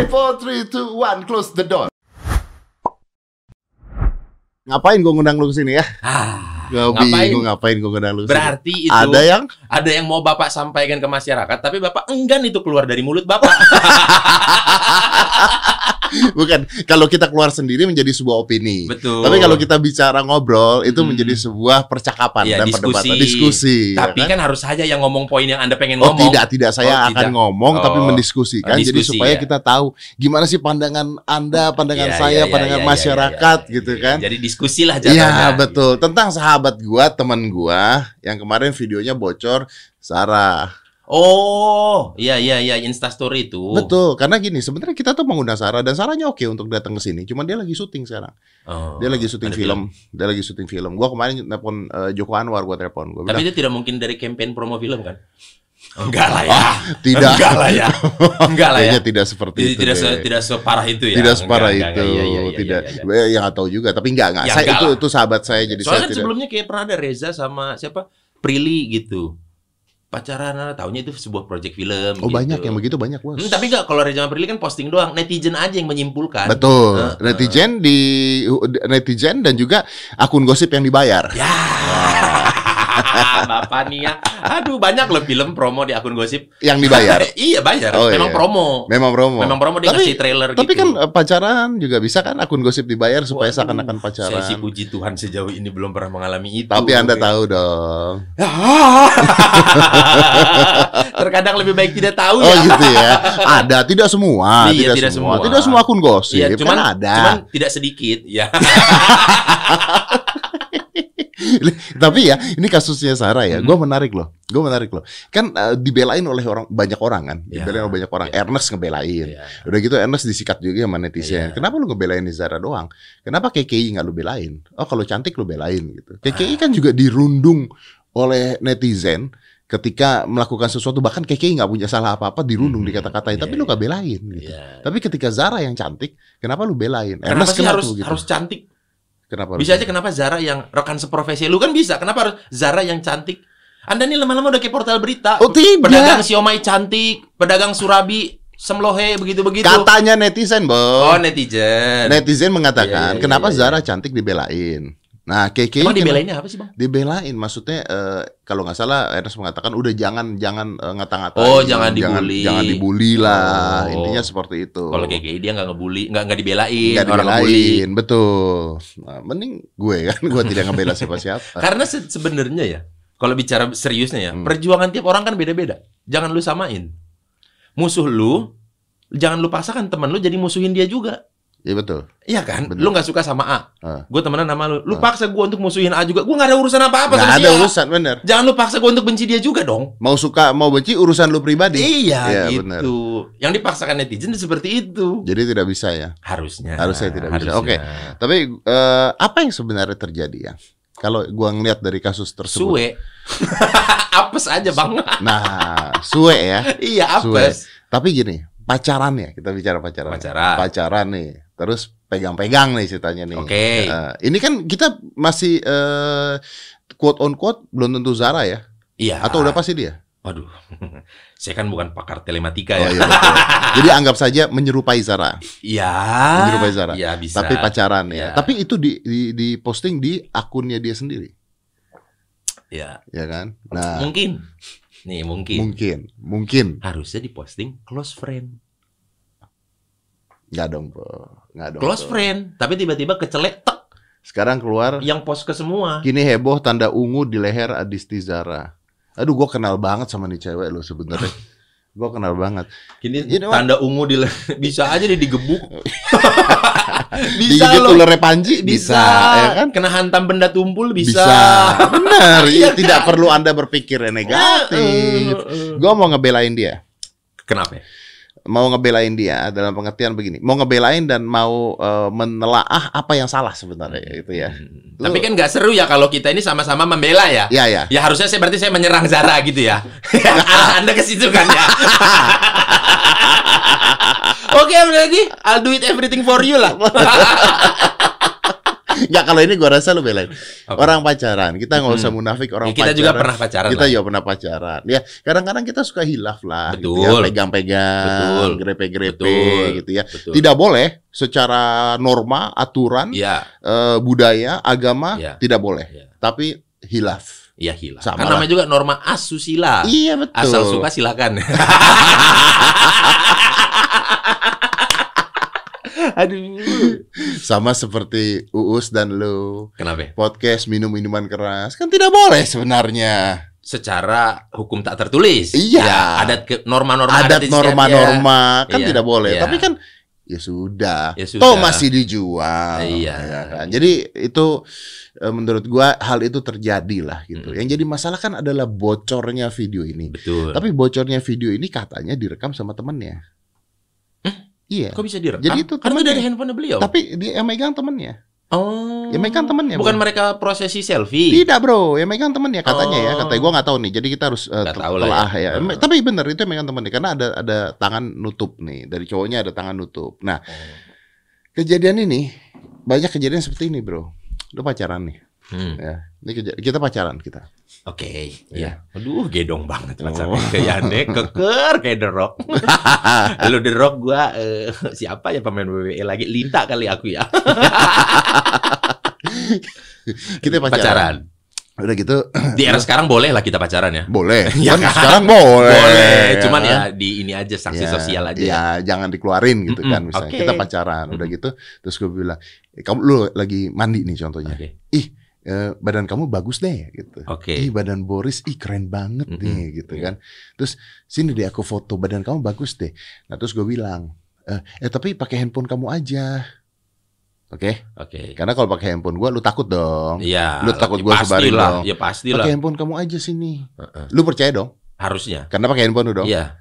Five, four, three, two, one, close the door. Ngapain gue ngundang lu ke sini ya? Ah, Gue ngapain? bingung ngapain gue ngundang lu. Berarti itu Ada yang ada yang mau Bapak sampaikan ke masyarakat, tapi Bapak enggan itu keluar dari mulut Bapak. bukan kalau kita keluar sendiri menjadi sebuah opini. Betul. Tapi kalau kita bicara ngobrol itu Hmm. menjadi sebuah percakapan Iya, dan diskusi. perdebatan diskusi. ya tapi kan? harus saja yang ngomong poin yang Anda pengen Oh ngomong. tidak tidak saya Oh, akan tidak. ngomong tapi Oh, mendiskusikan jadi diskusi, supaya ya. kita tahu gimana sih pandangan Anda, pandangan Iya, saya, iya, pandangan iya, masyarakat iya, iya, gitu kan. Jadi diskusi lah. Iya betul tentang sahabat gua teman gua yang kemarin videonya bocor Sarah. Oh, iya iya iya Insta story itu. Betul karena gini sebenarnya kita tuh mengundang Sarah dan Sarahnya oke untuk datang ke sini. Cuman dia lagi syuting sekarang. Oh, Dia lagi syuting ada film. Dia lagi syuting film. Gua kemarin nelpon eh, Joko Anwar gua telepon. Gua Tapi bilang itu tidak mungkin dari campaign promo film kan? Enggak lah ya. "Ah, tidak. Enggak lah ya. Enggak lah ya. Kayaknya tidak seperti Tidak, itu. tidak, se- tidak separah itu ya. tidak separah Enggak, itu enggak, iya, iya, iya, tidak iya, iya. Yang nggak tahu juga tapi enggak enggak Ya, saya enggak itu lah. itu sahabat saya jadi Soalnya saya kan tidak sebelumnya kayak pernah ada Reza sama siapa? Prilly gitu. Pacaran nah, taunya itu sebuah project film oh gitu. banyak yang begitu banyak bos Hmm, tapi enggak kalau Reza sama Prilly kan posting doang, netizen aja yang menyimpulkan. betul Heeh. netizen di netizen dan juga akun gosip yang dibayar Ya. Bapak nih ya. Aduh, banyak loh film promo di akun gosip. yang dibayar iya, bayar. Oh, Memang iya. promo. memang promo Memang promo dia tapi ngasih trailer tapi gitu. kan eh, pacaran juga bisa kan akun gosip dibayar supaya seakan-akan pacaran Saya sih puji Tuhan sejauh ini belum pernah mengalami itu. tapi anda Oke. tahu dong Terkadang lebih baik tidak tahu oh ya. gitu ya ada tidak semua Iya, tidak, tidak semua. semua. tidak semua akun gosip Iya, cuman kan ada cuman tidak sedikit ya. Tapi ya, ini kasusnya Sarah ya. Hmm. Gue menarik loh. Gue menarik loh. Kan eh, dibelain oleh orang banyak orang kan. Ya. Dibelain oleh banyak orang. Ya. Ernest ngebelain. Iya. Udah gitu Ernest disikat juga sama netizen. Ya. Kenapa lu ngebelain Zara doang? Kenapa KKI nggak lu belain? Oh kalau cantik lu belain gitu. KKI kan juga dirundung oleh netizen ketika melakukan sesuatu bahkan KKI nggak punya salah apa-apa dirundung Hmm. dikata-katain Iya, tapi lu iya. nggak belain gitu. Iya. Tapi ketika Zara yang cantik, kenapa lu belain? Kenapa Ernest sih kenapa harus begitu? harus cantik? Kenapa Bisa aja kenapa Zara yang rekan seprofesi lu kan bisa. Kenapa harus Zara yang cantik? Anda nih lama-lama udah kayak portal berita. Oh tidak. Pedagang siomay cantik, pedagang surabi semlohe begitu-begitu. Katanya netizen, Bos. Oh, netizen. Netizen mengatakan, Iya, iya, kenapa iya, iya. Zara cantik dibelain? Nah, KKI Emang dibelainnya apa sih, Bang? dibelain, maksudnya eh, kalau nggak salah Ernest mengatakan udah jangan jangan eh, ngata-ngatain, Oh, jangan dibully. jangan, dibully lah, Oh. intinya seperti itu. Kalau kayak dia nggak ngebully, nggak nggak dibelain, nggak orang ngebully. dibelain, betul. Nah, mending gue kan, gue tidak ngebela siapa-siapa. Karena se- sebenarnya ya, kalau bicara seriusnya ya, Hmm. perjuangan tiap orang kan beda-beda. Jangan lu samain. Musuh lu, jangan lu paksakan teman lu jadi musuhin dia juga. Iya betul. Iya kan? Bener. Lu nggak suka sama A. Ah. Gue temenan sama lu. Lu Ah. paksa gue untuk musuhin A juga. Gue nggak ada urusan apa-apa sama ada si A. urusan, bener. Jangan lu paksa gue untuk benci dia juga dong. Mau suka mau benci urusan lu pribadi. Iya, Iya, gitu. bener. Yang dipaksakan netizen seperti itu. Jadi tidak bisa ya. Harusnya. Harusnya tidak bisa. harusnya. Oke. Tapi eh, apa yang sebenarnya terjadi ya? Kalau gua ngeliat dari kasus tersebut. Suwe. apes aja bang. Nah, suwe ya. iya Suwe. apes. Tapi gini, pacaran ya, kita bicara pacaran. Pacaran. Pacaran nih. Terus pegang-pegang nih ceritanya nih. Oke. Eh, ini kan kita masih eh, quote on quote belum tentu Zara ya. Iya. Atau udah pasti dia? Waduh, saya kan bukan pakar telematika Oh ya. iya betul. Jadi anggap saja menyerupai Zara. Iya. Menyerupai Zara. Iya bisa. Tapi pacaran ya. Iya. Tapi itu di, di di posting di akunnya dia sendiri, ya ya kan? Nah, mungkin. Nih mungkin. mungkin, mungkin Harusnya diposting close friend. Nggak dong, Po. nggak dong. Close Po. friend. Tapi tiba-tiba kecelek tek Sekarang keluar yang post ke semua. Kini heboh tanda ungu di leher Adisti Zara. Aduh, gue kenal banget sama nih cewek lo sebenarnya. gue kenal banget. Gini You know what? tanda ungu di bisa aja dia digebuk. Digigit loh. ularnya Panji bisa, ya kan? Kena hantam benda tumpul bisa. Benar, Iya tidak kan? perlu Anda berpikir negatif. Eh. Gue mau ngebelain dia. Kenapa? Mau ngebelain dia dalam pengertian begini. Mau ngebelain dan mau eh, menelaah apa yang salah sebenarnya itu ya. Hmm. Tapi kan nggak seru ya kalau kita ini sama-sama membela ya. Ya ya. Ya harusnya saya berarti saya menyerang Zara gitu ya. Arah Anda ke situ kan ya. Oke, berarti I'll do it everything for you lah. Enggak kalau ini gua rasa lu belain. Apa? Orang pacaran, kita nggak usah Mm-mm. munafik orang Ya, kita pacaran. juga pernah pacaran Kita lah. juga pernah pacaran. Ya, kadang-kadang kita suka hilaf lah gitu Betul. ya, pegang-pegang, grepe-grepe gitu ya. Betul. Tidak boleh secara norma, aturan, Iya, eh, budaya, agama Iya. tidak boleh. Iya. Tapi hilaf. iya hilang. Sama Kan namanya juga norma asusila. Iya betul. Asal suka silakan. Aduh. Sama seperti Uus dan lu Kenapa? podcast minum minuman keras kan tidak boleh sebenarnya. Secara hukum tak tertulis. Iya. Ya, adat ke norma-norma Adat norma-norma kan Iya, tidak boleh. iya. Tapi kan ya sudah. Ya Toh sudah. masih dijual. Iya. ya kan? Jadi itu eh, menurut gua hal itu terjadi lah gitu. Mm. Yang jadi masalah kan adalah bocornya video ini. Betul. Tapi bocornya video ini katanya direkam sama temennya. Iya. Kok bisa direkam? Jadi itu temennya. dari handphone beliau. Tapi dia yang megang temennya. oh. Yang megang temennya. Bukan bro. mereka prosesi selfie. Tidak bro, yang megang temennya katanya ya. Oh. Katanya gua nggak tahu nih. Jadi kita harus tel- tahu lah telah ya. ya. Oh. Tapi bener itu yang megang temennya karena ada ada tangan nutup nih. Dari cowoknya ada tangan nutup. Nah, Oh. kejadian ini banyak kejadian seperti ini bro. Lu pacaran nih. Hmm. Ya, ini kita pacaran kita. Oke, Iya. ya. Aduh, gedong banget Oh. pacarnya. Kayak aneh, keker kayak The Rock. Lu The Rock gua eh, siapa ya pemain WWE lagi? Lita kali aku ya. kita pacaran. Pacaran. Udah gitu Di era sekarang boleh lah kita pacaran ya. boleh. Ya kan kan? sekarang boleh. Boleh, cuman kan? ya di ini aja sanksi Ya, sosial aja. Ya, jangan dikeluarin gitu kan Mm-mm, misalnya. oke. Kita pacaran udah gitu terus gue bilang, "Eh, "Kamu lu lagi mandi nih contohnya." Oke. Eh, badan kamu bagus deh gitu. Oke. Ih badan Boris, ih keren banget Mm-mm, nih gitu iya. kan. Terus sini deh aku foto badan kamu bagus deh. Nah terus gue bilang, eh, eh tapi pakai handphone kamu aja. Oke, Oke. karena kalau pakai handphone gue lu takut dong. Iya. Lu takut ya gua sebarin pastilah, dong. Ya pastilah. Pakai handphone kamu aja sini. Heeh. Lu percaya dong? Harusnya. Karena pakai handphone lu dong. Iya.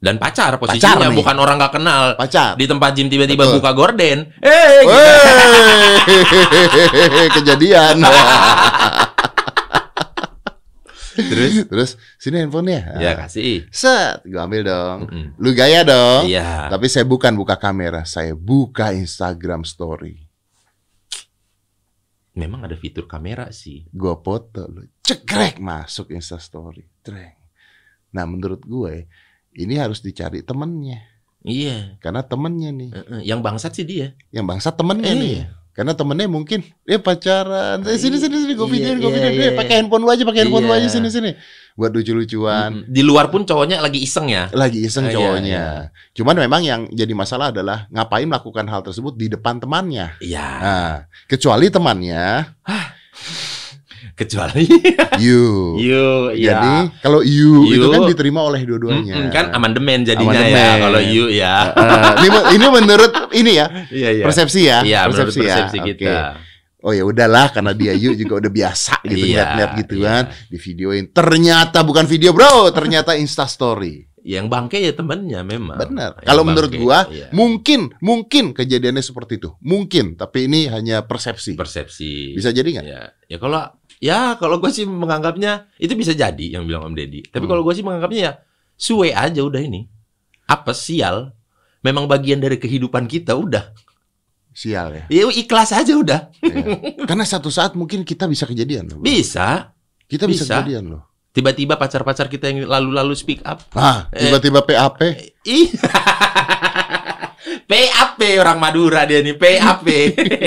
Dan pacar posisinya nih. bukan orang nggak kenal. Pacar. Di tempat gym tiba-tiba Betul. buka gorden. Eh, gitu. Wey, kejadian. Terus? Terus sini handphonenya. Ya kasih. Set, gue ambil dong. Mm-mm. Lu gaya dong. Iya. Tapi saya bukan buka kamera, saya buka Instagram Story. Memang ada fitur kamera sih. Gue foto, lu cekrek masuk Insta Story. Treng. Nah menurut gue ini harus dicari temennya. Iya. Karena temennya nih. Yang bangsat sih dia. yang bangsa temennya Iya. nih. Karena temennya mungkin dia pacaran. Eh, sini sini sini gue Iya, videoin, gue iya, videoin. iya. Eh, pakai handphone lu aja, pakai handphone lu Iya. aja sini sini. Buat lucu-lucuan. Di luar pun cowoknya lagi iseng ya. Lagi iseng Ah, iya, cowoknya. Cuman memang yang jadi masalah adalah ngapain melakukan hal tersebut di depan temannya. Iya. Nah, kecuali temannya Kecuali you. you ya. Jadi kalau you, itu You. kan diterima oleh dua-duanya. Mm-mm, kan amandemen jadinya ya Amandemen. kalau you ya. Eh, ini, ini menurut ini ya Iya iya. persepsi ya, Iya, menurut persepsi, ya. persepsi kita. Oh ya udahlah karena dia you juga udah biasa gitu Iya, lihat-lihat gitu iya. kan di videoin. Ternyata bukan video bro, ternyata Insta Story. Yang bangke ya temennya memang. Benar. Kalau menurut gua iya. mungkin mungkin kejadiannya seperti itu. Mungkin, tapi ini hanya persepsi. persepsi. Bisa jadi nggak? Ya, ya kalau ya kalau gue sih menganggapnya itu bisa jadi yang bilang Om Deddy. Tapi Hmm. kalau gue sih menganggapnya ya suwe aja udah ini. Apa sial? Memang bagian dari kehidupan kita udah. Sial ya. Ya ikhlas aja udah. Iya. Karena satu saat mungkin kita bisa kejadian loh. Bisa. Kita bisa, bisa. kejadian loh. Tiba-tiba pacar-pacar kita yang lalu-lalu speak up. Ah, Eh. tiba-tiba PAP. Ih. PAP orang Madura dia nih, PAP.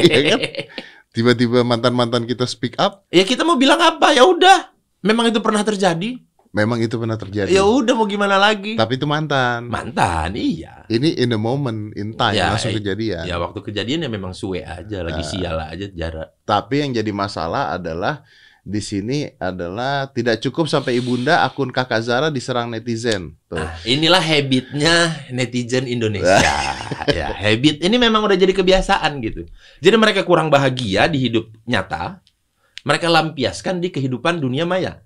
Iya kan? Tiba-tiba mantan-mantan kita speak up. ya kita mau bilang apa? Ya udah. Memang itu pernah terjadi. Memang itu pernah terjadi. Ya udah mau gimana lagi? Tapi itu mantan. Mantan, iya. Ini in the moment, in time, Ya, langsung eh, kejadian. Ya waktu kejadian ya memang suwe aja, lagi Ah. sial aja jarak. Tapi yang jadi masalah adalah di sini adalah tidak cukup sampai ibunda akun kakak Zara diserang netizen. Tuh. Nah, inilah habitnya netizen Indonesia. ya, habit ini memang udah jadi kebiasaan gitu. Jadi mereka kurang bahagia di hidup nyata, mereka lampiaskan di kehidupan dunia maya.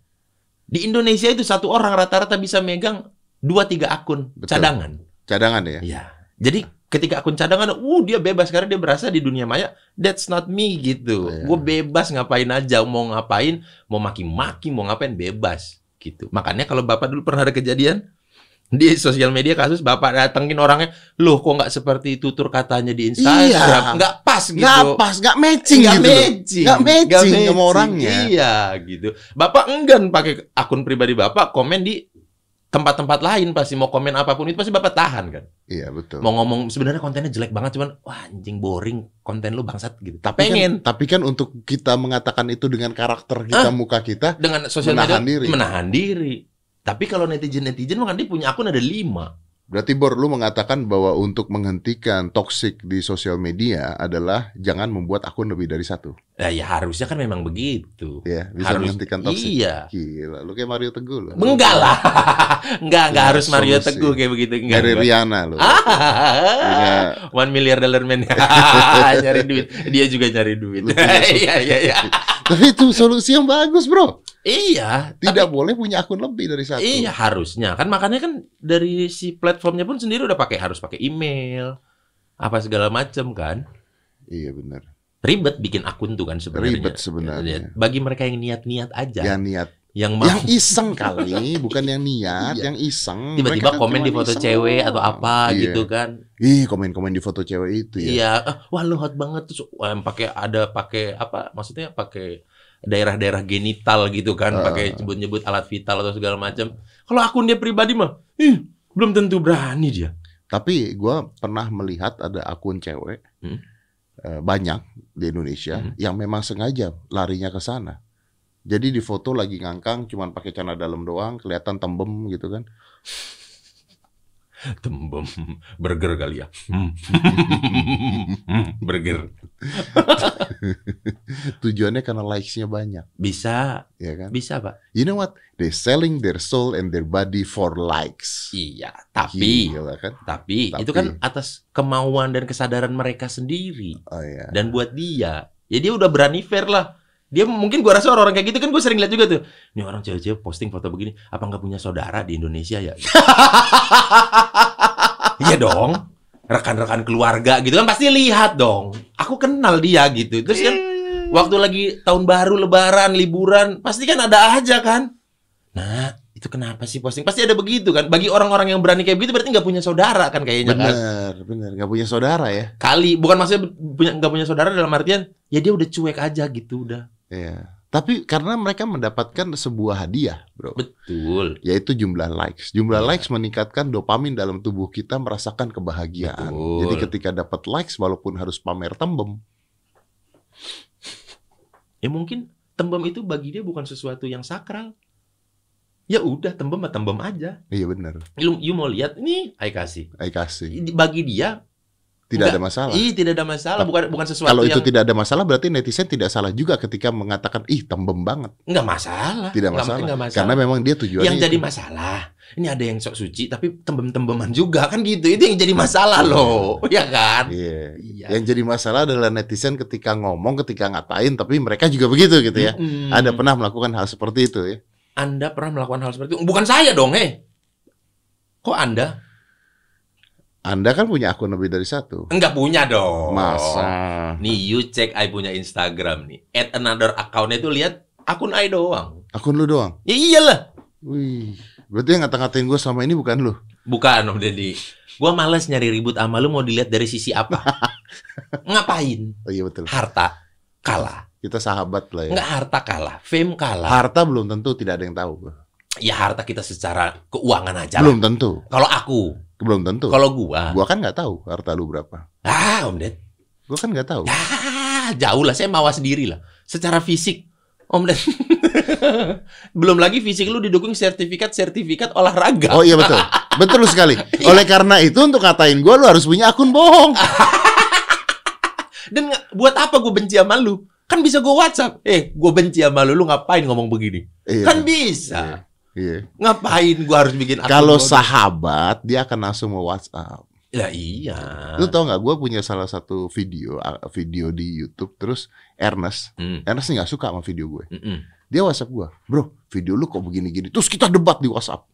Di Indonesia itu satu orang rata-rata bisa megang dua tiga akun Betul. cadangan. Cadangan ya. Iya. Jadi ketika akun cadangan, uh dia bebas karena dia berasa di dunia maya. That's not me gitu. Iya. Gue bebas ngapain aja, mau ngapain, mau maki-maki, mau ngapain bebas gitu. Makanya kalau bapak dulu pernah ada kejadian, Di sosial media kasus bapak datengin orangnya, loh kok nggak seperti tutur katanya di Instagram, Iya. nggak pas gitu. Nggak pas, nggak matching Nggak gitu. matching, Nggak matching Nggak sama matching. orangnya. Iya, gitu. Bapak enggan pakai akun pribadi bapak komen di tempat-tempat lain pasti mau komen apa pun itu pasti bapak tahan kan. Iya betul. Mau ngomong sebenarnya kontennya jelek banget cuman wah anjing boring konten lu bangsat gitu. Tapi pengen kan, tapi kan untuk kita mengatakan itu dengan karakter kita, muka kita, dengan sosial menahan media diri. menahan diri. Tapi kalau netizen-netizen mah kan dia punya akun ada lima. Berarti Bor lu mengatakan bahwa untuk menghentikan toxic di sosial media adalah jangan membuat akun lebih dari satu. Nah, ya harusnya kan memang begitu. Ya, bisa Harus- menghentikan toxic. Iya. Gila, lu kayak Mario Teguh lu. Enggak lah. enggak, enggak Punya harus Mario solusi. Teguh kayak begitu enggak. Dari. Rihanna lu. Punya one million dollar man nyari duit. Dia juga nyari duit. Solusi. Iya iya iya. Tapi itu solusi yang bagus, Bro. Iya. Tidak boleh punya akun lebih dari satu. Iya harusnya kan makanya kan dari si platformnya pun sendiri udah pakai harus pakai email apa segala macam kan Iya benar. ribet bikin akun tuh kan sebenarnya Ribet sebenarnya. bagi mereka yang niat-niat aja Yang niat, yang mau yang iseng kali, bukan yang niat, Iya. yang iseng. tiba-tiba kan komen di foto iseng cewek atau apa Iya. gitu kan Ih, komen-komen di foto cewek itu ya. iya ah, wah lu hot banget terus pakai ada pakai apa maksudnya pakai daerah-daerah genital gitu kan Ah. pakai nyebut-nyebut alat vital atau segala macam kalau akun dia pribadi mah ih belum tentu berani dia Tapi gua pernah melihat ada akun cewek Hmm. eh, banyak di Indonesia Hmm. yang memang sengaja larinya ke sana. Jadi di foto lagi ngangkang, cuman pakai celana dalam doang, kelihatan tembem gitu kan. Tembem burger kali ya. Hmm. burger. Tujuannya karena likes-nya banyak, Bisa, ya kan? bisa, Pak. You know what? They selling their soul and their body for likes. Iya, tapi Gila kan? tapi Tapi. itu kan atas kemauan dan kesadaran mereka sendiri Oh iya. dan buat dia. Ya dia udah berani fair lah. Dia mungkin gua rasa orang-orang kayak gitu kan gue sering lihat juga tuh. Ini orang cewek-cewek posting foto begini, apa nggak punya saudara di Indonesia ya? Iya dong. Rekan-rekan keluarga gitu kan pasti lihat dong. Aku kenal dia gitu. Terus kan waktu lagi tahun baru, lebaran, liburan, pasti kan ada aja kan. Nah, itu kenapa sih posting? Pasti ada begitu kan. Bagi orang-orang yang berani kayak begitu berarti nggak punya saudara kan kayaknya kan. Bener, bener. Nggak punya saudara ya. Kali, bukan maksudnya punya nggak punya saudara dalam artian ya dia udah cuek aja gitu udah. Iya. Tapi karena mereka mendapatkan sebuah hadiah, bro. Betul. yaitu jumlah likes. Jumlah Iya. likes meningkatkan dopamin dalam tubuh kita merasakan kebahagiaan. Betul. Jadi ketika dapat likes walaupun harus pamer tembem, Ya mungkin tembem itu bagi dia bukan sesuatu yang sakral. Ya udah tembem mah tembem aja. iya benar. You, you mau lihat ini, I kasih. Saya kasih. Bagi dia, Tidak Enggak. ada masalah. ih tidak ada masalah. Bukan bukan sesuatu Kalau itu yang tidak ada masalah berarti netizen tidak salah juga ketika mengatakan ih tembem banget. nggak masalah. Tidak Nggak- masalah. nggak masalah. Karena memang dia tujuannya yang jadi itu. masalah ini ada yang sok suci tapi tembem-tembeman juga kan gitu itu yang jadi masalah loh ya kan Iya. iya Yang jadi masalah adalah netizen ketika ngomong, ketika ngatain, tapi mereka juga begitu gitu ya. Mm-mm. Ada pernah melakukan hal seperti itu ya? anda pernah melakukan hal seperti itu bukan saya dong eh kok anda Anda kan punya akun lebih dari satu. enggak punya dong Masa? nih you cek I punya Instagram nih add another account itu lihat akun I doang Akun lu doang? ya iyalah Wih, berarti yang ngata-ngatain gue selama ini bukan lu? bukan Om Deddy gua males nyari ribut sama lu mau dilihat dari sisi apa ngapain Oh iya betul. harta kalah Kita sahabat lah ya. enggak harta kalah fame kalah Harta belum tentu tidak ada yang tahu. Ya harta kita secara keuangan aja lah. Belum tentu. Kalau aku, Belum tentu. kalau gua, Gua kan nggak tahu harta lu berapa. ah Om Ded, Gua kan nggak tahu. ah jauh lah, saya mawas sendiri lah. Secara fisik, Om Ded, belum lagi fisik lu didukung sertifikat-sertifikat olahraga. Oh iya betul. betul sekali. Oleh karena itu untuk ngatain gua lu harus punya akun bohong. Dan buat apa gue benci sama lu? Kan bisa gue WhatsApp. Eh, gue benci sama lu, lu ngapain ngomong begini? Iya. Kan bisa. Iya. Ngapain gue harus bikin akun Kalau sahabat dia akan langsung mau WhatsApp. Ya iya. Lu tau nggak? Gua punya salah satu video video di YouTube. Terus Ernest, Hmm, Ernest nggak suka sama video gue. mm-mm. Dia WhatsApp gua, bro, video lu kok begini-gini. Terus kita debat di WhatsApp.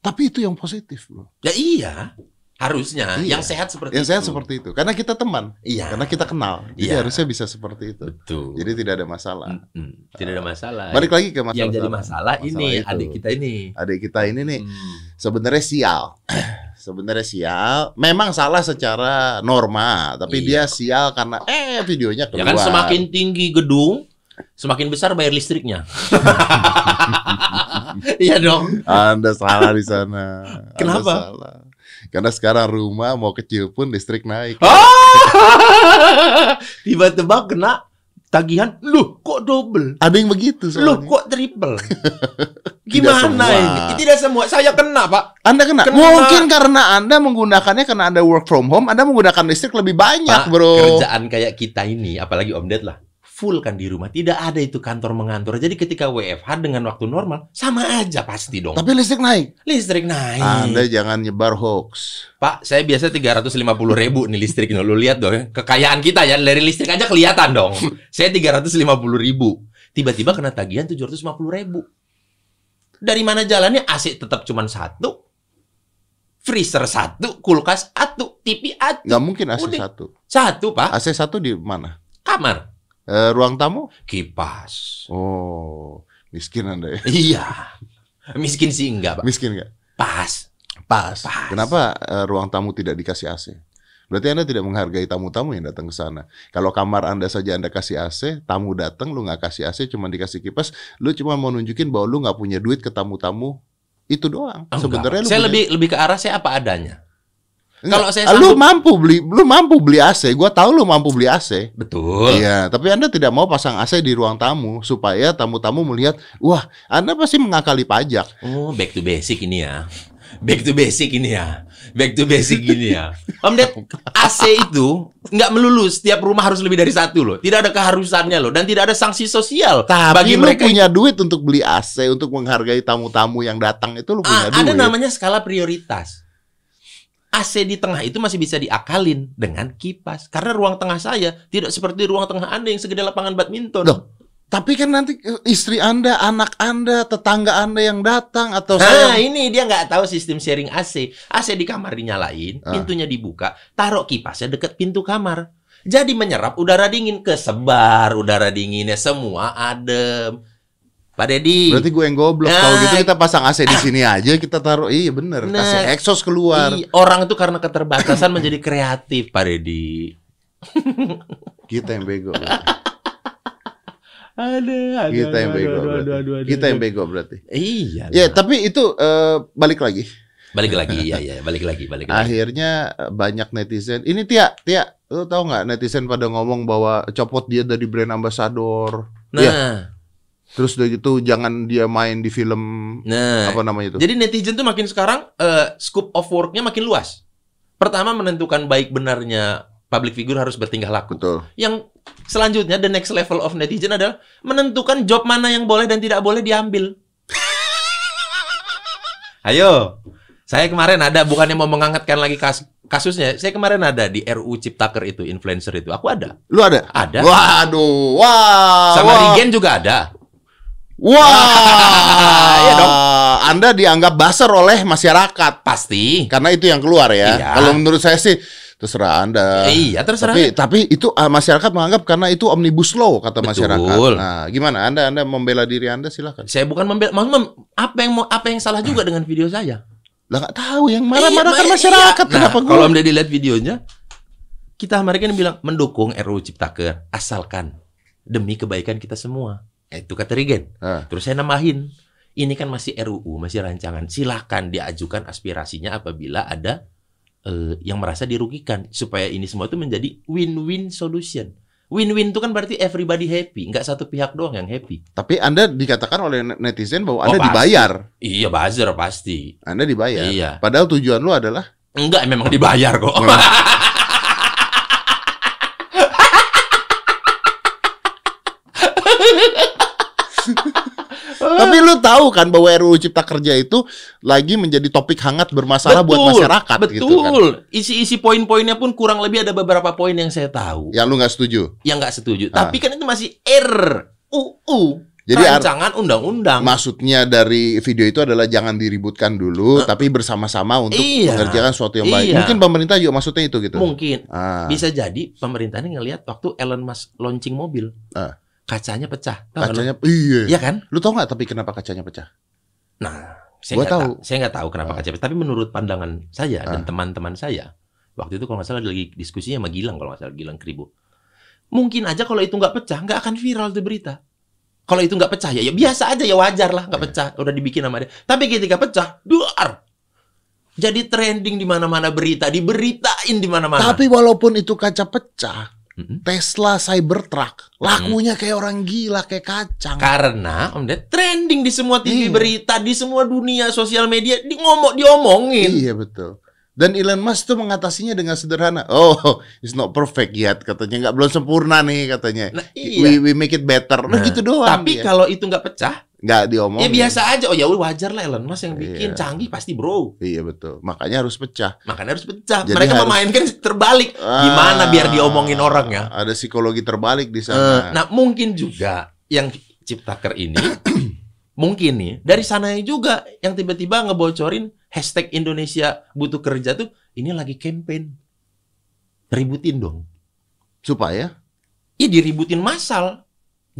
Tapi itu yang positif, bro. Ya iya. Harusnya Iya. yang sehat seperti Yang itu. seperti itu. Karena kita teman, Iya. karena kita kenal. Jadi Iya. harusnya bisa seperti itu. Betul. Jadi tidak ada masalah. Mm-mm. tidak ada masalah. Balik lagi ke masalah. yang jadi masalah, ini itu. adik kita ini. Adik kita ini nih Hmm. sebenarnya sial. sebenarnya sial. Memang salah secara norma, tapi Iya. dia sial karena eh videonya Ya keluar. kan semakin tinggi gedung, semakin besar bayar listriknya. Iya dong. Anda salah di sana. Anda Kenapa? salah. Karena sekarang rumah mau kecil pun listrik naik. Ah! Tiba-tiba kena tagihan, loh kok double? Ada yang begitu Loh soalnya. kok triple? Gimana ini? Tidak semua. Saya kena, Pak. Anda kena. Kena. Mungkin karena Anda menggunakannya karena Anda work from home, Anda menggunakan listrik lebih banyak, Pak, Bro. kerjaan kayak kita ini, apalagi Om Ded lah, full kan di rumah. Tidak ada itu kantor mengantor. Jadi ketika WFH dengan waktu normal, sama aja pasti dong. Tapi listrik naik. Listrik naik. Anda jangan nyebar hoax. Pak, saya biasa 350 ribu nih listrik. nih. Lu lihat dong, ya. kekayaan kita ya. Dari listrik aja kelihatan dong. saya 350 ribu. Tiba-tiba kena tagihan 750 ribu. Dari mana jalannya? AC tetap cuma satu. Freezer satu, kulkas satu, TV satu. Nggak mungkin AC Udah. satu. Satu, Pak. AC satu di mana? Kamar. Eh, ruang tamu? Kipas. Oh, miskin Anda ya. Iya. Miskin sih enggak, Pak. Miskin nggak? Pas. Pas. Pas. Kenapa eh, ruang tamu tidak dikasih AC? Berarti Anda tidak menghargai tamu-tamu yang datang ke sana. Kalau kamar Anda saja Anda kasih AC, tamu datang lu nggak kasih AC, cuma dikasih kipas, lu cuma mau nunjukin bahwa lu nggak punya duit ke tamu-tamu itu doang. Enggak, Sebenarnya lu saya punya- lebih lebih ke arah saya apa adanya. Kalau saya Ah, lu sanggup- mampu beli, lu mampu beli AC. Gua tahu lu mampu beli AC. Betul. Iya, tapi Anda tidak mau pasang AC di ruang tamu supaya tamu-tamu melihat, wah, Anda pasti mengakali pajak. Oh, back to basic ini ya. Back to basic ini ya. Back to basic ini ya. Om Ded, AC itu nggak melulu setiap rumah harus lebih dari satu loh. Tidak ada keharusannya loh dan tidak ada sanksi sosial Tapi bagi lu mereka. punya duit untuk beli AC, untuk menghargai tamu-tamu yang datang itu lu punya Ah, duit. ada namanya skala prioritas. AC di tengah itu masih bisa diakalin dengan kipas. Karena ruang tengah saya tidak seperti ruang tengah Anda yang segede lapangan badminton. Loh, Tapi kan nanti eh, istri Anda, anak Anda, tetangga Anda yang datang atau Nah, saya ini dia nggak tahu sistem sharing AC. AC di kamar dinyalain, Ah. pintunya dibuka, taruh kipasnya deket pintu kamar. Jadi menyerap udara dingin, kesebar udara dinginnya semua adem. Pak Deddy. Berarti gue yang goblok. Nah. Kalau gitu kita pasang AC di sini aja, kita taruh. Iya bener, Nah. kasih exhaust keluar. Ih, orang itu karena keterbatasan menjadi kreatif, Pak Deddy. Kita yang bego. Ada, Kita yang bego. berarti. Kita yang bego berarti. Iya. Ya, tapi itu eh, balik lagi. Balik lagi, iya iya, balik lagi, balik lagi. Akhirnya eh, banyak netizen. Ini Tia, Tia, lu tahu nggak netizen pada ngomong bahwa copot dia dari brand ambassador. Nah, Iya. Terus udah gitu jangan dia main di film nah. apa namanya itu? Jadi netizen tuh makin sekarang eh, scope of work-nya makin luas. Pertama menentukan baik benarnya public figure harus bertingkah laku. Betul. Yang selanjutnya the next level of netizen adalah menentukan job mana yang boleh dan tidak boleh diambil. Ayo. Saya kemarin ada bukannya mau mengangkatkan lagi kas- kasusnya. Saya kemarin ada di RU Ciptaker itu influencer itu. Aku ada. Lu ada? Ada. Waduh, wah. Sama wah. Regen juga ada. Wah, Iya dong. Anda dianggap baser oleh masyarakat Pasti. karena itu yang keluar ya. Iya. Kalau menurut saya sih terserah Anda. iya, terserah. Tapi tapi itu ah, masyarakat menganggap karena itu omnibus law kata Betul. masyarakat. Nah, gimana Anda Anda membela diri Anda silakan. Saya bukan membela, maksud mem- apa yang mau apa yang salah juga dengan video saya? Lah nggak tahu yang marah-marah kan Iya, masyarakat iya. kenapa Nah, gua? Kalau Anda dilihat videonya, kita mereka bilang mendukung RUU Ciptaker asalkan demi kebaikan kita semua. Itu kata Regen. Ah. Terus saya nambahin, ini kan masih RUU, masih rancangan. Silahkan diajukan aspirasinya apabila ada eh, yang merasa dirugikan supaya ini semua itu menjadi win-win solution. Win-win itu kan berarti everybody happy, nggak satu pihak doang yang happy. Tapi Anda dikatakan oleh netizen bahwa Oh, Anda pasti. dibayar. Iya, buzzer pasti. Anda dibayar. Iya. Padahal tujuan lu adalah Enggak, memang dibayar kok. Tapi lu tahu kan bahwa RUU Cipta Kerja itu lagi menjadi topik hangat bermasalah buat masyarakat betul. gitu kan. Isi-isi poin-poinnya pun kurang lebih ada beberapa poin yang saya tahu Yang lu nggak setuju. yang nggak setuju. Ah. Tapi kan itu masih RUU. Jadi rancangan undang-undang. maksudnya dari video itu adalah jangan diributkan dulu, tapi bersama-sama untuk Iya. mengerjakan sesuatu yang baik. Iya. Mungkin pemerintah juga maksudnya itu gitu. Mungkin Ah, bisa jadi pemerintah ini ngelihat waktu Elon Musk launching mobil, Ah. Kacanya pecah. Tahu nggak lu? kacanya, iya. Iya kan? Lu tau nggak tapi kenapa kacanya pecah? Nah, saya nggak tahu. Saya nggak tahu kenapa Ah. kaca pecah. Tapi menurut pandangan saya dan Ah. teman-teman saya, waktu itu kalau nggak salah lagi diskusinya sama Gilang kalau nggak salah Gilang Kribo. Mungkin aja kalau itu nggak pecah, nggak akan viral tuh berita. Kalau itu nggak pecah ya, ya biasa aja ya wajar lah nggak Iya. pecah. Udah dibikin sama dia. Tapi ketika pecah, duar. Jadi trending di mana-mana berita, diberitain di mana-mana. Tapi walaupun itu kaca pecah, Mm-mm. Tesla Cybertruck lakunya kayak orang gila, kayak kacang. Karena Om Ded trending di semua TV Iya. berita, di semua dunia sosial media, di ngomong diomongin. Iya betul. Dan Elon Musk tuh mengatasinya dengan sederhana. Oh, it's not perfect yet katanya, nggak belum sempurna nih katanya. Nah, We, iya. we make it better. Nah, Nah, gitu doang. Tapi dia. kalau itu nggak pecah, nggak diomongin. ya biasa aja. Oh ya wajar lah Elon Musk yang bikin Iya. canggih pasti bro. Iya betul. Makanya harus pecah. Makanya harus pecah. Jadi Mereka harus- memainkan terbalik. Gimana biar diomongin orang ya? Ah, Ada psikologi terbalik di sana. nah mungkin juga yang ciptaker ini mungkin nih dari sananya juga yang tiba-tiba ngebocorin hashtag Indonesia butuh kerja tuh ini lagi campaign ributin dong. Supaya Iya diributin massal.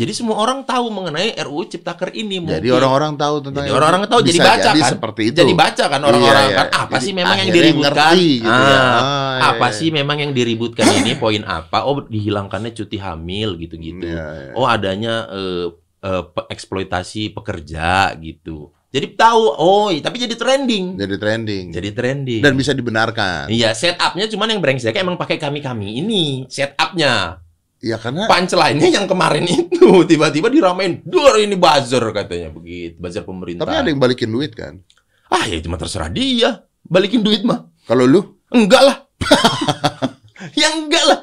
Jadi semua orang tahu mengenai RUU Ciptaker ini. jadi mungkin. orang-orang tahu tentang Jadi orang-orang tahu, jadi baca jadi kan? seperti itu. Jadi baca kan orang-orang Iya, iya. kan apa Jadi sih memang yang diributkan? ngerti gitu ya. Ah, Ah, iya, apa iya. sih memang yang diributkan ini poin apa? Oh dihilangkannya cuti hamil gitu-gitu. Iya, iya. Oh adanya eh, eh, pe- eksploitasi pekerja gitu. Jadi tahu. Oh tapi jadi trending. Jadi trending. Jadi trending. Dan bisa dibenarkan. Iya setupnya cuman yang brengsek emang pakai kami kami ini setupnya. Ya karena Punchline-nya yang kemarin itu tiba-tiba diramein. Dur ini buzzer katanya begitu. Buzzer pemerintah. tapi ada yang balikin duit kan. Ah ya cuma terserah dia. Balikin duit mah. Kalau lu Enggak lah. ya enggak lah.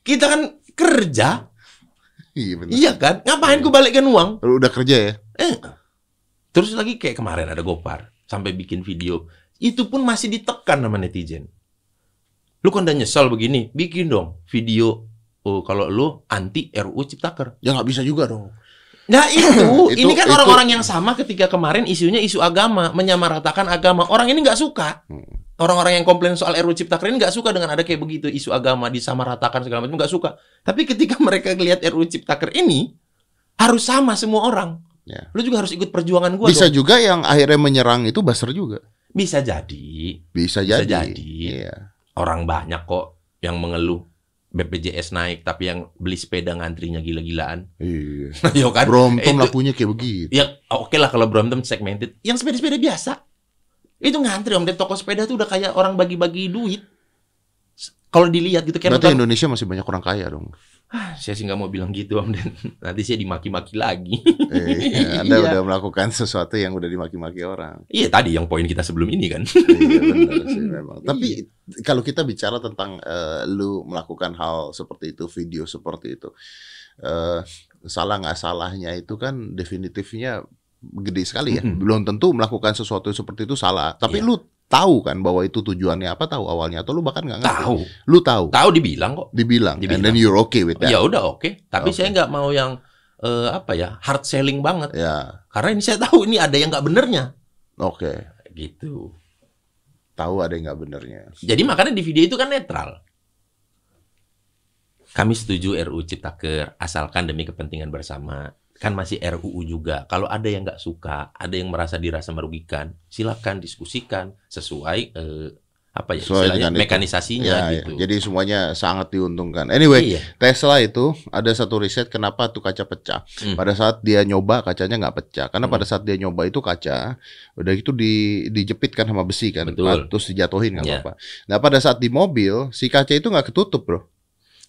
Kita kan kerja. iya benar. Iya kan? Ngapain ku balikkan uang? Lu udah kerja ya? Eh. Terus lagi kayak kemarin ada Gopar. Sampai bikin video. Itu pun masih ditekan sama netizen. Lu kan udah nyesal begini. Bikin dong video. Oh, kalau lu anti RUU Ciptaker. Ya nggak bisa juga dong. Nah itu, Itu- ini kan orang-orang yang sama ketika kemarin isunya isu agama, menyamaratakan agama. Orang ini nggak suka. Hmm. Orang-orang yang komplain soal RUU Ciptaker ini nggak suka dengan ada kayak begitu isu agama disamaratakan segala macam nggak suka. Tapi ketika mereka lihat RUU Ciptaker ini harus sama semua orang. Ya. Lu juga harus ikut perjuangan gua Bisa dong. juga yang akhirnya menyerang itu Basar juga. Bisa jadi Bisa, Bisa jadi. jadi. Iya. orang banyak kok yang mengeluh BPJS naik tapi yang beli sepeda ngantrinya gila-gilaan. Iya. Yo kan? Brompton Itu- lakunya kayak begitu. Ya oke lah kalau Brompton segmented. Yang sepeda-sepeda biasa. Itu ngantri om. Di toko sepeda tuh udah kayak orang bagi-bagi duit. Kalau dilihat gitu kayak Berarti nonton- Indonesia masih banyak orang kaya dong. Ah, saya sih nggak mau bilang gitu om. Dan nanti saya dimaki-maki lagi. Eh, anda Iya. udah melakukan sesuatu yang udah dimaki-maki orang. Iya tadi yang poin kita sebelum ini kan. iya benar sih memang. Iya. Tapi kalau kita bicara tentang eh, lu melakukan hal seperti itu, video seperti itu, eh, salah nggak salahnya itu kan definitifnya gede sekali ya. Mm-mm. Belum tentu melakukan sesuatu seperti itu salah. Tapi Iya. lu tahu kan bahwa itu tujuannya apa? Tahu awalnya atau lu bahkan nggak ngerti? Tahu. Lu tahu. Tahu dibilang kok. Dibilang. And Dibilang. then you're okay with that. Ya udah oke. Tapi Oke. saya nggak mau yang eh, apa ya hard selling banget. Ya, Karena ini saya tahu ini ada yang nggak benernya. oke. Gitu. Tahu ada yang nggak benernya. Jadi makanya di video itu kan netral. Kami setuju RUU Ciptaker asalkan demi kepentingan bersama. Kan masih RUU juga. Kalau ada yang nggak suka, ada yang merasa dirasa merugikan, silakan diskusikan sesuai eh, apa ya Sesuai istilahnya mekanisasinya Ya, ya. gitu. Jadi semuanya sangat diuntungkan. Anyway, iya. Tesla itu ada satu riset kenapa tuh kaca pecah. Hmm. Pada saat dia nyoba kacanya nggak pecah. Karena Hmm. pada saat dia nyoba itu kaca udah itu di dijepit kan sama besi kan, Betul. terus dijatuhin nggak Ya. apa-apa. Nah pada saat di mobil si kaca itu nggak ketutup bro,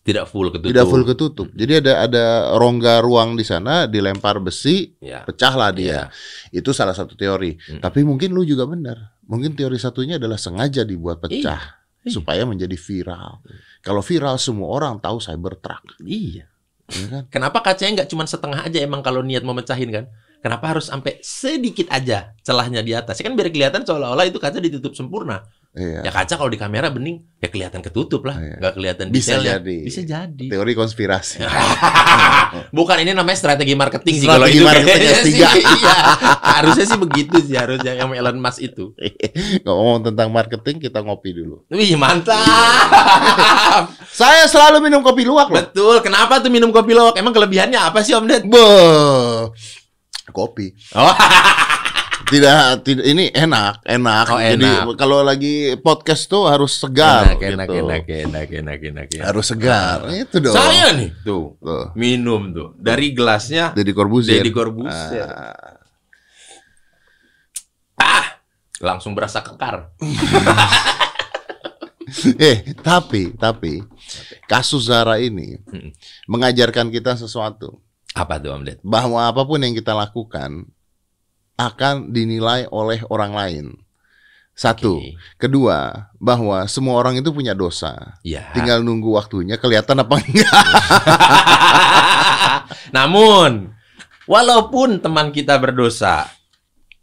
Tidak full ketutup. tidak full ketutup. Jadi ada ada rongga ruang di sana dilempar besi Ya. pecahlah dia. Iya. Itu salah satu teori. Hmm. Tapi mungkin lu juga benar. Mungkin teori satunya adalah sengaja dibuat pecah Iya. supaya menjadi viral. Kalau viral semua orang tahu Cybertruck, Iya. ya kan? Kenapa kacanya nggak cuma setengah aja emang kalau niat mau mecahin kan? Kenapa harus sampai sedikit aja celahnya di atas? Ya kan biar kelihatan seolah-olah itu kaca ditutup sempurna. Iya. Ya kaca kalau di kamera bening ya kelihatan ketutup lah, Iya. nggak kelihatan Bisa detailnya. jadi. Bisa jadi. Teori konspirasi. Bukan ini namanya strategi marketing sih kalau itu marketing kayaknya S3. sih. Iya. Harusnya sih begitu sih harusnya yang Elon Musk itu. Ngomong tentang marketing, kita ngopi dulu. Wih, mantap. Saya selalu minum kopi luwak loh. Betul. Kenapa tuh minum kopi luwak? Emang kelebihannya apa sih Om Ded? Beuh. Kopi. Oh, Tidak, tidak ini enak, enak. Oh, Jadi enak. kalau lagi podcast tuh harus segar enak, enak, gitu. enak, enak, enak, enak, enak. Harus segar. Itu dong. Saya nih, tuh. Tuh. Minum tuh. Dari gelasnya Deddy Corbuzier. Deddy Corbuzier. Ah. langsung berasa kekar. Eh, tapi, tapi kasus Zara ini Hmm. mengajarkan kita sesuatu Apa tuh Om Ded? bahwa apa pun yang kita lakukan akan dinilai oleh orang lain. Satu, Oke. kedua, bahwa semua orang itu punya dosa. Ya. Tinggal nunggu waktunya kelihatan apa enggak. Namun, walaupun teman kita berdosa,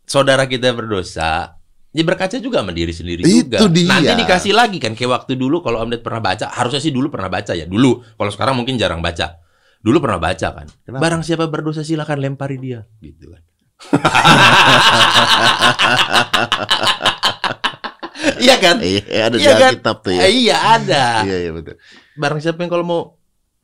saudara kita berdosa, ya berkaca juga sama diri sendiri Itu juga. dia. Nanti dikasih lagi kan kayak waktu dulu kalau Om Ded pernah baca, harusnya sih dulu pernah baca ya. Dulu, kalau sekarang mungkin jarang baca. Dulu pernah baca kan. Kenapa? Barang siapa berdosa silakan lempari dia, gitu kan. Iya kan? Iya, ada Iya kan? Alkitab tuh ya. Iya ada. Iya, iya betul. Barang siapa yang kalau mau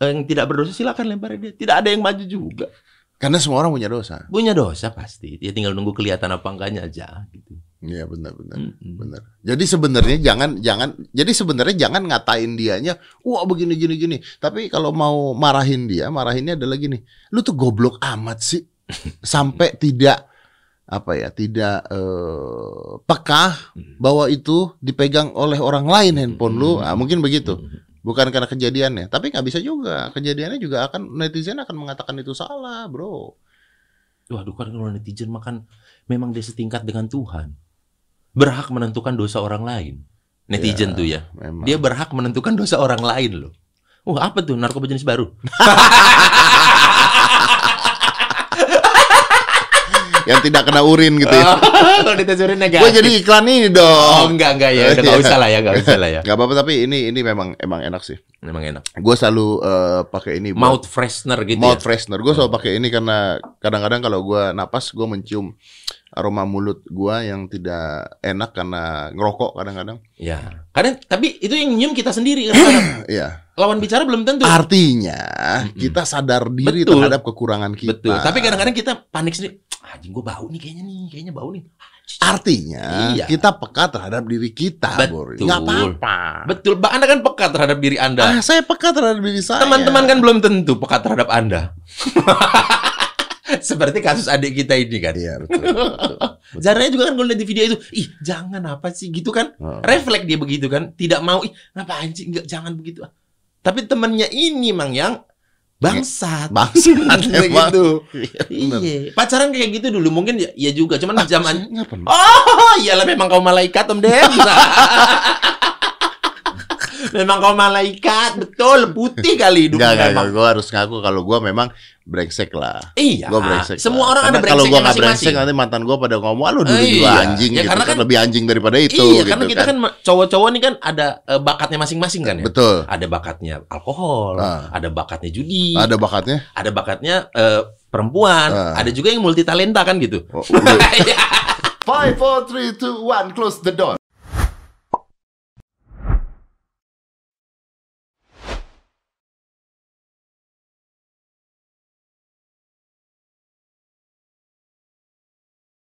eh, yang tidak berdosa silakan lempari dia. Tidak ada yang maju juga. Karena semua orang punya dosa. Punya dosa pasti. Dia tinggal nunggu kelihatan apa enggaknya aja gitu. Iya, benar benar. Mm-mm. Benar. Jadi sebenarnya jangan jangan jadi sebenarnya jangan ngatain dianya, wah begini gini gini. Tapi kalau mau marahin dia, marahinnya adalah gini. Lu tuh goblok amat sih. Sampai tidak apa ya, tidak eh, peka Hmm. bahwa itu dipegang oleh orang lain handphone lu. Ah, mungkin begitu. Mm. Bukan karena kejadiannya, tapi nggak bisa juga. Kejadiannya juga akan netizen akan mengatakan itu salah, bro. Waduh kalau netizen makan memang dia setingkat dengan Tuhan. Berhak menentukan dosa orang lain. Ya, Netizen tuh ya. Memang. Dia berhak menentukan dosa orang lain loh. Wah apa tuh narkoba jenis baru? yang tidak kena urin gitu ya. Kalau ditesurin negatif. Gue jadi iklan ini Oh dong. enggak enggak ya, udah nggak usah lah ya, nggak usah lah ya. Gak apa-apa tapi ini ini memang emang enak sih. Memang enak. Gue selalu eh, pakai ini. buat- Mouth freshener gitu mouth ya. freshener. Gue selalu pakai ini karena kadang-kadang kalau gue napas gue mencium aroma mulut gue yang tidak enak karena ngerokok kadang-kadang. Ya. Karena tapi itu yang nyium kita sendiri kan. Iya. Lawan bicara belum tentu. Artinya Mm-mm. kita sadar diri Betul. terhadap kekurangan kita. Betul. Tapi kadang-kadang kita panik sendiri. "Ah, Anjing gue bau nih kayaknya nih, kayaknya bau nih. Artinya Iya. kita peka terhadap diri kita. Betul. Nggak apa-apa. Betul. Bah, Anda kan peka terhadap diri Anda. Ah, saya peka terhadap diri saya. Teman-teman kan belum tentu peka terhadap Anda. Seperti kasus adik kita ini kan. Iya betul. betul. Zaranya juga kan kalau lihat di video itu, ih jangan apa sih gitu kan. Refleks dia begitu kan, tidak mau, ih ngapain sih, enggak jangan begitu. Tapi temennya ini mang yang bangsat. Bangsat emang. gitu. Iya. Iya. Pacaran kayak gitu dulu mungkin ya, ya juga, cuman zaman Nggak pernah. Oh, iyalah memang kau malaikat Om Ded. memang kau malaikat, betul, putih kali Enggak, enggak, memang. Gue harus ngaku kalau gue memang brengsek lah. Iya. Gue brengsek. Semua lah. orang Karena ada kalau gue brengseknya nggak brengsek nanti mantan gue pada ngomong, lu dulu juga iya. anjing Ya, gitu karena kan kan- lebih anjing daripada itu. iya, gitu karena kita kan cowok-cowok nih kan ada eh, bakatnya masing-masing kan ya. betul. Ada bakatnya alkohol, Ah. ada bakatnya judi, Ada bakatnya. ada bakatnya eh, perempuan, Ah. ada juga yang multi talenta kan gitu. Oh, udah. Five, four, three, two, one. Close the door.